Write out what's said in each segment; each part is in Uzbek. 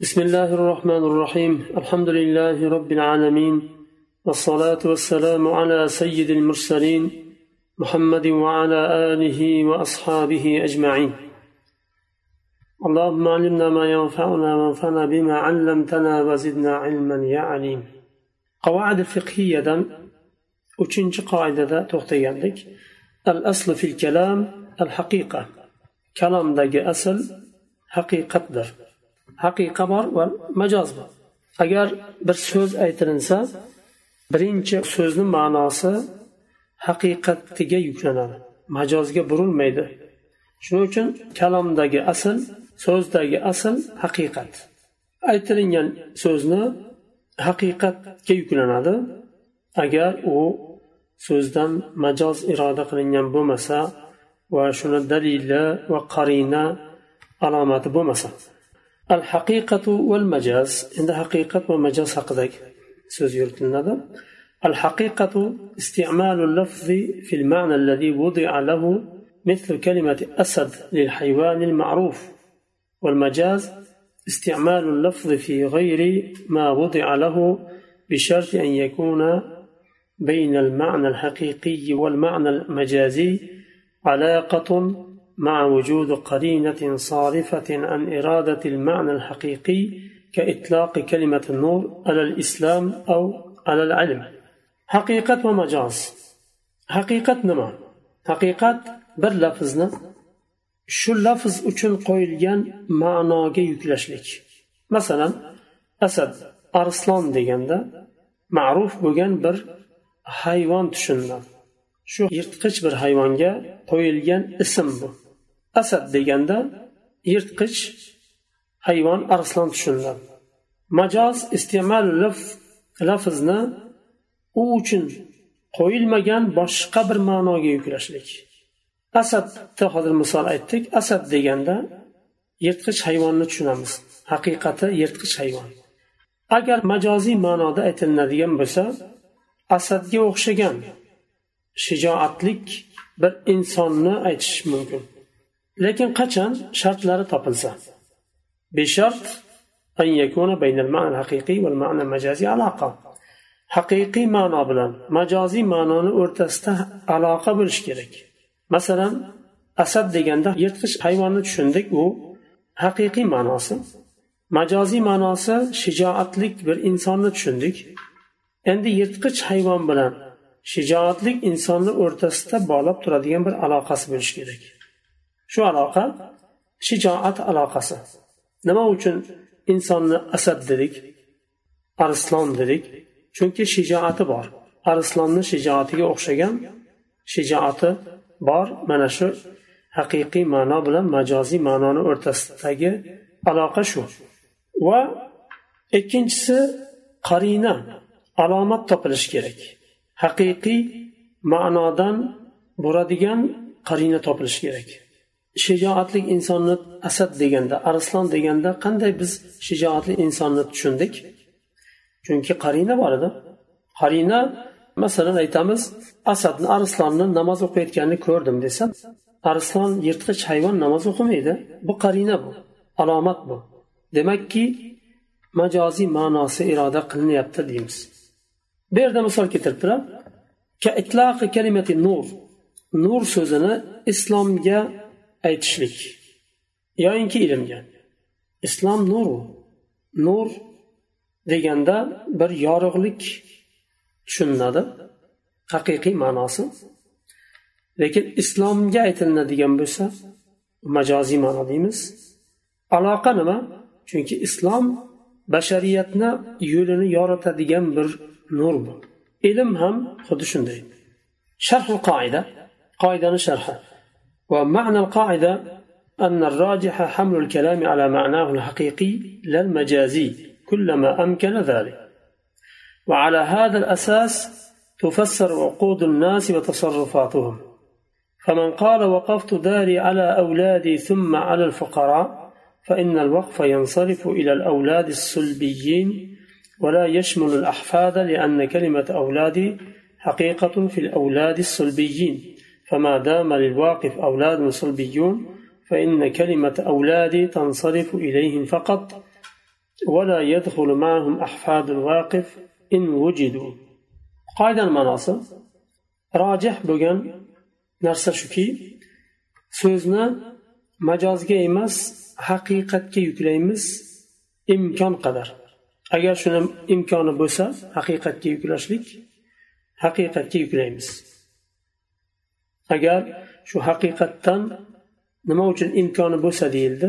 بسم الله الرحمن الرحيم الحمد لله رب العالمين والصلاة والسلام على سيد المرسلين محمد وعلى آله وأصحابه أجمعين اللهم علمنا ما ينفعنا وانفعنا بما علمتنا وزدنا علما يا عليم قواعد الفقهية uchinchi qoidada to'xtagandik. Al aslu fil kalam al haqiqa kalomdagi asl haqiqatdir. Haqiqa bor va majoz bor. Agar bir so'z aytilinsa birinchi so'zni ma'nosi haqiqatiga yuklanadi. Majozga burilmaydi. Shuning uchun kalomdagi asl so'zdagi asl haqiqat. Aytilingan so'zni haqiqatga yuklanadi. Agar u so'zdan majoz iroda qilingan bo'lmasa va shuni dalili va qarina alomati bo'lmasa. Endi haqiqat va majoz haqidagi so'z yuritiladi الحقيقة استعمال اللفظ في المعنى الذي وضع له مثل كلمة أسد للحيوان المعروف. والمجاز استعمال اللفظ في غير ما وضع له بشرط أن يكون بين المعنى الحقيقي والمعنى المجازي علاقة مع وجود قرينة صارفة عن إرادة المعنى الحقيقي كإطلاق كلمة النور على الإسلام أو على العلم. حقيقة ومجاز. حقيقة نما. حقيقة بر لفظنا. شو لفظ أجن قويلين معنى يكلشلك. مثلا أسد أرسلان ديگن معروف بوغن بر حيوان تشنن شو يرتقش بر حيوان قويلين اسم بو. Asad deganda yirtqich hayvon arslon tushuniladi majoz iste'mol lafzni u uchun qo'yilmagan boshqa bir ma'noga yuklashlik. Asadni hozir misol aytdik asad deganda yirtqich hayvonni tushunamiz. Haqiqati yirtqich hayvon. Agar majoziy ma'noda aytilinadigan bo'lsa asadga o'xshagan shijoatlik bir insonni aytish mumkin. Lekin qachon shartlari topilsa? Beshart haqiqiy ma'no bilan majoziy ma'noni o'rtasida aloqa bo'lishi kerak. Masalan asad deganda yirtqich hayvonni tushundik u haqiqiy ma'nosi. Majoziy ma'nosi shijoatlik bir insonni tushundik. Endi yirtqich hayvon bilan shijoatlik insonni o'rtasida bog'lab turadigan bir aloqasi bo'lishi kerak. Shu aloqa shijoat aloqasi. Nima uchun insonni asad dedik arslon dedik? Chunki shijoati bor. Arslonni shijoatiga o'xshagan shijoati bor. Mana shu haqiqiy ma'no bilan majoziy ma'noni o'rtasidagi aloqa shu. Va ikkinchisi qarina alomat topilishi kerak. Haqiqiy ma'nodan bo'ladigan qarina topilishi kerak. Shijoatli insonni asad deganda arslon deganda qanday biz shijoatli insonni tushundik? Chunki qarina bor edi. Qarina masalan aytamiz asadni arslonni namoz o'qiyotganini ko'rdim desam arslon yirtqich hayvon namoz o'qimaydi. Bu qarina bu alomat bu. Demakki majoziy ma'nosi iroda qilinyapti deymiz. Bu yerda misol keltiribdilar. Nur. Nur so'zini islomga aytishlik. Yoyinki ilmga. Islom nur nur deganda bir yorug'lik tushuniladi. Haqiqiy ma'nosi. Lekin islomga aytilinadigan bo'lsa majoziy ma'no deymiz. Aloqa nima? Chunki islom bashariyatni yo'lini yoritadigan bir nur bu. Ilm ham xuddi shunday. Sharh qoida. Qoidani sharhi. ومعنى القاعدة أن الراجح حمل الكلام على معناه الحقيقي لا المجازي كلما أمكن ذلك. وعلى هذا الأساس تفسر عقود الناس وتصرفاتهم. فمن قال وقفت داري على أولادي ثم على الفقراء فإن الوقف ينصرف إلى الأولاد الصلبيين ولا يشمل الأحفاد لأن كلمة أولادي حقيقة في الأولاد الصلبيين فما دام للواقف أولاد صلبيون فإن كلمة أولادي تنصرف إليهم فقط ولا يدخل معهم أحفاد الواقف إن وجدوا. قاعدة المناصب. راجح بغن نرسى شكي سوزنا مجاز إمس حقيقة كي إمكان قدر. أجل شنو إمكان بوسا حقيقة كي يكلاشلك حقيقة كي يكلامس. Agar shu haqiqatdan nima uchun imkoni bo'lsa deyildi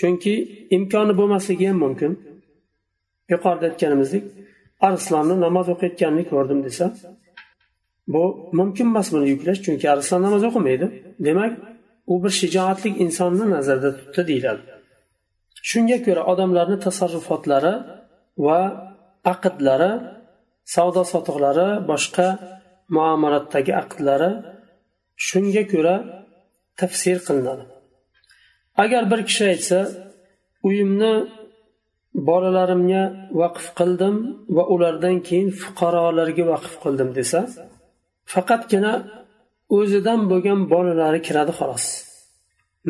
chunki imkoni bo'lmasligi ham mumkin. Yuqorida aytganimizdek arslonni namoz o'qiyotganini ko'rdim desa bu mumkin emas buni yuklash chunki arslon namoz o'qimaydi. Demak u bir shijoatli insonni nazarda tutdi deyiladi. Shunga ko'ra odamlarni tasarrufotlari va aqdlari savdo sotiqlari boshqa muomalatdagi aqdlari shunga ko'ra tafsir qilinadi. Agar bir kishi aytsa uyimni bolalarimga vaqf qildim va ulardan keyin fuqarolarga vaqf qildim desa faqatgina o'zidan bo'lgan bolalari kiradi xolos.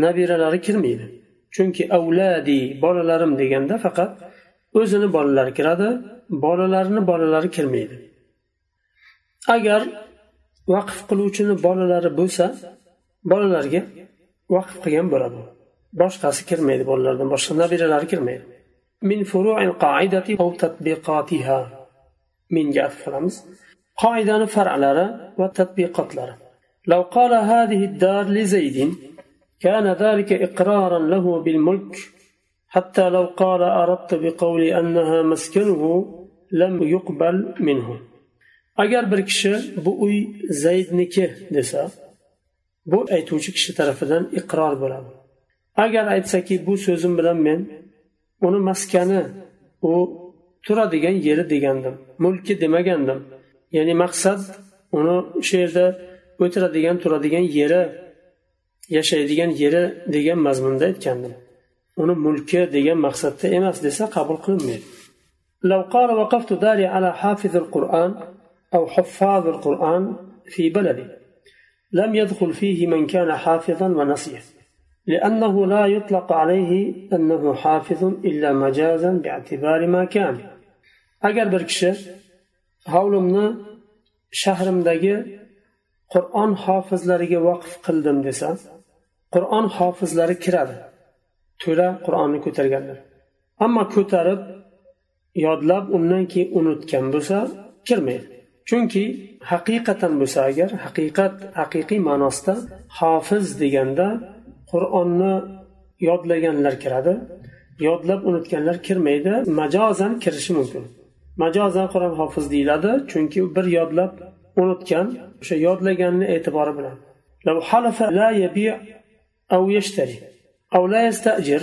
Nabiralari kirmaydi. Chunki avladi bolalarim deganda faqat o'zini bolalari kiradi bolalarini bolalari kirmaydi. Agar vaqf qiluvchini bolalari bo'lsa bolalarga vaqf qilgan bo'ladi boshqasi kirmaydi bolalardan boshqa nabiralari kirmaydi min furu'il qoidati aw tatbiqatiha minga atf qilamiz qoidani far'lari va tadbiqotlari لو قال هذه الدار لزيد كان ذلك إقرارا له بالملك حتى لو قال أردت بقولي أنها مسكنه لم يقبل منه agar bir kishi bu uy zaydniki desa bu aytuvchi kishi tarafidan iqror bo'ladi agar aytsaki bu so'zim bilan men uni maskani u turadigan yeri degandim mulki demagandim ya'ni maqsad uni o'sha yerda o'tiradigan turadigan yeri yashaydigan yeri degan mazmunda aytgandim uni mulki degan maqsadda emas desa qabul qilinmaydi لو قال وقفت داري على حافظ القرآن أو حفاظ القرآن في بلدي لم يدخل فيه من كان حافظا ونسيه لأنه لا يطلق عليه أنه حافظ إلا مجازا باعتبار ما كان أجر بركشة hovlimni shahrimdagi qur'on hofizlariga vaqf qildim desa qur'on hofizlari kiradi to'la qur'onni ko'targanlar ammo ko'tarib yodlab undan keyin unutgan bo'lsa kirmaydi chunki haqiqatan bo'lsa agar haqiqat haqiqiy ma'nosida hofiz deganda qur'onni yodlaganlar kiradi yodlab unutganlar kirmaydi majozan kirishi mumkin majozan qur'on hofiz deyiladi chunki bir yodlab unutgan o'sha yodlaganni e'tibori bilan لو حلف لا يبيع أو يشتري أو لا يستأجر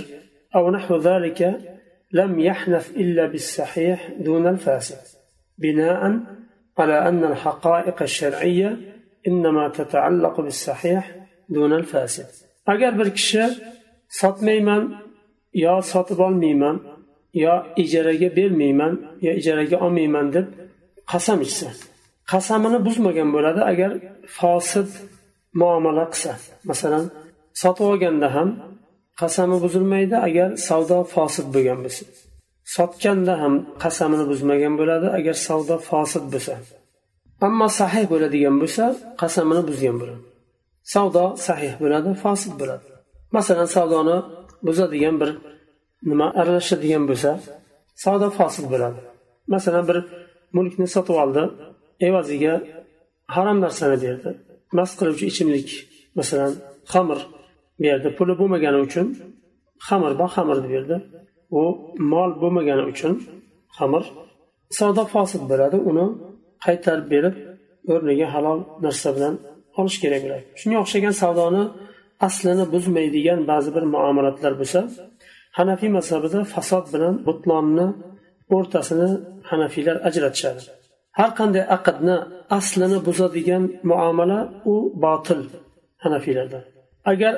أو نحو ذلك لم يحنث إلا بالصحيح دون الفاسد بناء على أن الحقائق الشرعية إنما تتعلق بالصحيح دون الفاسد agar bir kishi sotmayman yo sotib olmayman yo ijaraga bermayman yo ijaraga olmayman deb qasam ichsa qasamini buzmagan bo'ladi agar fosid muomala qilsa masalan sotib olganda ham qasami buzilmaydi agar savdo fosid bo'lgan bo'lsa sotganda ham qasamini buzmagan bo'ladi agar savdo fosil bo'lsa. Ammo sahih bo'ladigan bo'lsa qasamini buzgan bo'ladi. Savdo sahih bo'ladi fosil bo'ladi. Masalan savdoni buzadigan bir nima aralashadigan bo'lsa savdo fosil bo'ladi. Masalan bir mulkni sotib oldi evaziga harom narsani berdi. Mast qiluvchi ichimlik masalan xamir berdi. Puli bo'lmagani uchun xamir bor xamirni berdi. U mol bo'lmagani uchun xamir savdo fosil bo'ladi. Uni qaytarib berib o'rniga halol narsa bilan olish kerak bo'ladi shunga o'xshagan savdoni aslini buzmaydigan ba'zi bir muomalatlar bo'lsa hanafiy mazhabida fasod bilan butlonni o'rtasini hanafiylar ajratishadi. Har qanday aqdni aslini buzadigan muomala u botil hanafiylarda. Agar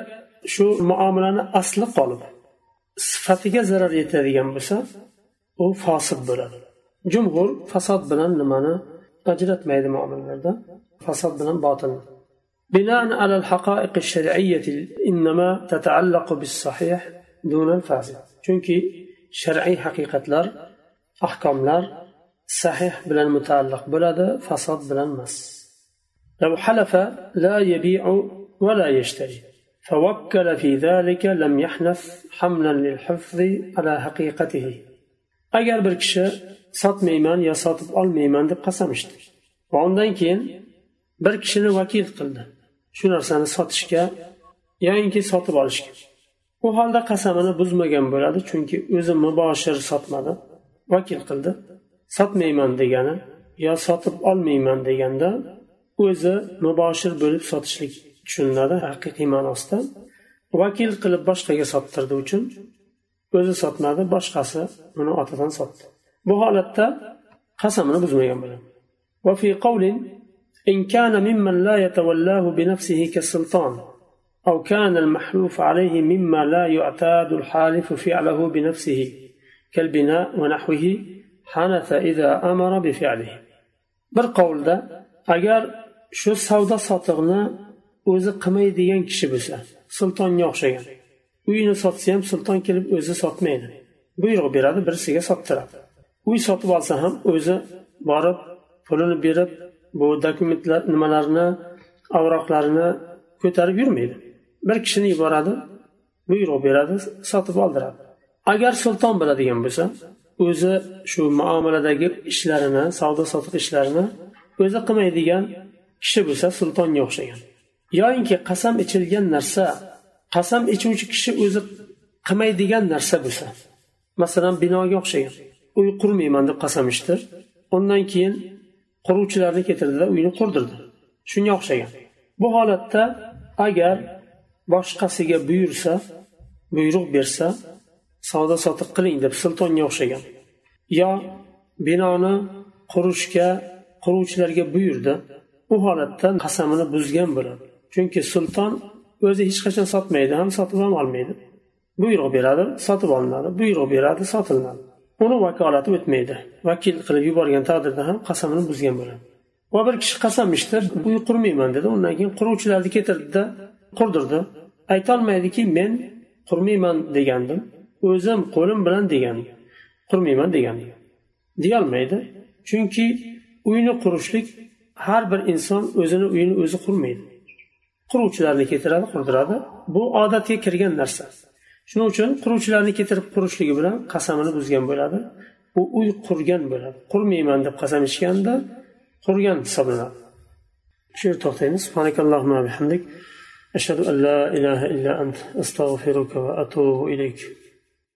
shu muomalani asli qolib sifatiga zarar yetadigan bo'lsa u fosil bo'ladi jumhur fasod bilan nimani ajratmaydi muomalalarda fasod bilan botil بناء على الحقائق الشرعية إنما تتعلق بالصحيح دون الفاسد chunki shar'iy haqiqatlar ahkomlar sahih bilan mutaalliq bo'ladi fasod bilan emas لو حلف لا يبيع ولا يشتري فوكل في ذلك لم يحنث حملا للحفظ على حقيقته agar bir kishi sotmayman yo sotib olmayman deb qasam ichdi va undan keyin bir kishini vakil qildi shu narsani sotishga yoyinki sotib olishga u holda qasamini buzmagan bo'ladi chunki o'zi muboshir sotmadi vakil qildi sotmayman degani yo sotib olmayman deganda o'zi muboshir bo'lib sotishlik tushuniladi haqiqiy ma'nosida vakil qilib boshqaga sottirdi uchun o'zi sotmadi boshqasi uni otidan sotdi bu holatda qasamini buzmagan bo'ladi كالبناء ونحوه حنث إذا أمر بفعله bir qovulda agar shu savdo sotiqni o'zi qilmaydigan kishi bo'lsa sultonga o'xshagan. Uyini sotsa ham sulton kelib o'zi sotmaydi. Buyruq beradi birisiga sottiradi. Uy sotib olsa ham o'zi borib pulini berib bu dokumentlar nimalarni avroqlarini ko'tarib yurmaydi. Bir kishini yuboradi buyruq beradi sotib oldiradi. Agar sulton biladigan bo'lsa o'zi shu muomaladagi ishlarini savdo sotiq ishlarini o'zi qilmaydigan kishi bo'lsa sultonga o'xshagan. Yoyinki qasam ichilgan narsa qasam ichuvchi kishi o'zi qilmaydigan narsa bo'lsa masalan binoga o'xshagan uy qurmayman deb qasam ichdi undan keyin quruvchilarni keltirdida uyni qurdirdi. Shunga o'xshagan. Bu holatda agar boshqasiga buyursa buyruq bersa savdo sotiq qiling deb sultonga o'xshagan. Yo binoni qurishga quruvchilarga buyurdi u holatda qasamini buzgan bo'ladi. Chunki sulton o'zi hech qachon sotmaydi ham sotib ham olmaydi. Buyruq beradi sotib olinadi buyruq beradi sotilinadi uni vakolati o'tmaydi. Vakil qilib yuborgan taqdirda ham qasamini buzgan bo'ladi. Va bir kishi qasam ichdi uy qurmayman dedi. Undan keyin quruvchilarni keltirdida qurdirdi. Aytolmaydiki men qurmayman degandim. O'zim qo'lim bilan degan qurmayman degan. Deyolmaydi chunki uyni qurishlik har bir inson o'zini uyini o'zi qurmaydi. quruvchilarni keltiradi qurdiradi. Bu odatga kirgan narsa. Shuning uchun quruvchilarni keltirib qurishligi bilan qasamini buzgan bo'ladi. U uy qurgan bo'ladi. Qurmayman deb qasam ichganda qurgan hisoblanadi. Shu yerda to'xtaymiz. Ashhadu an la ilaha illa ant. Astag'firuka va atubu ilayk.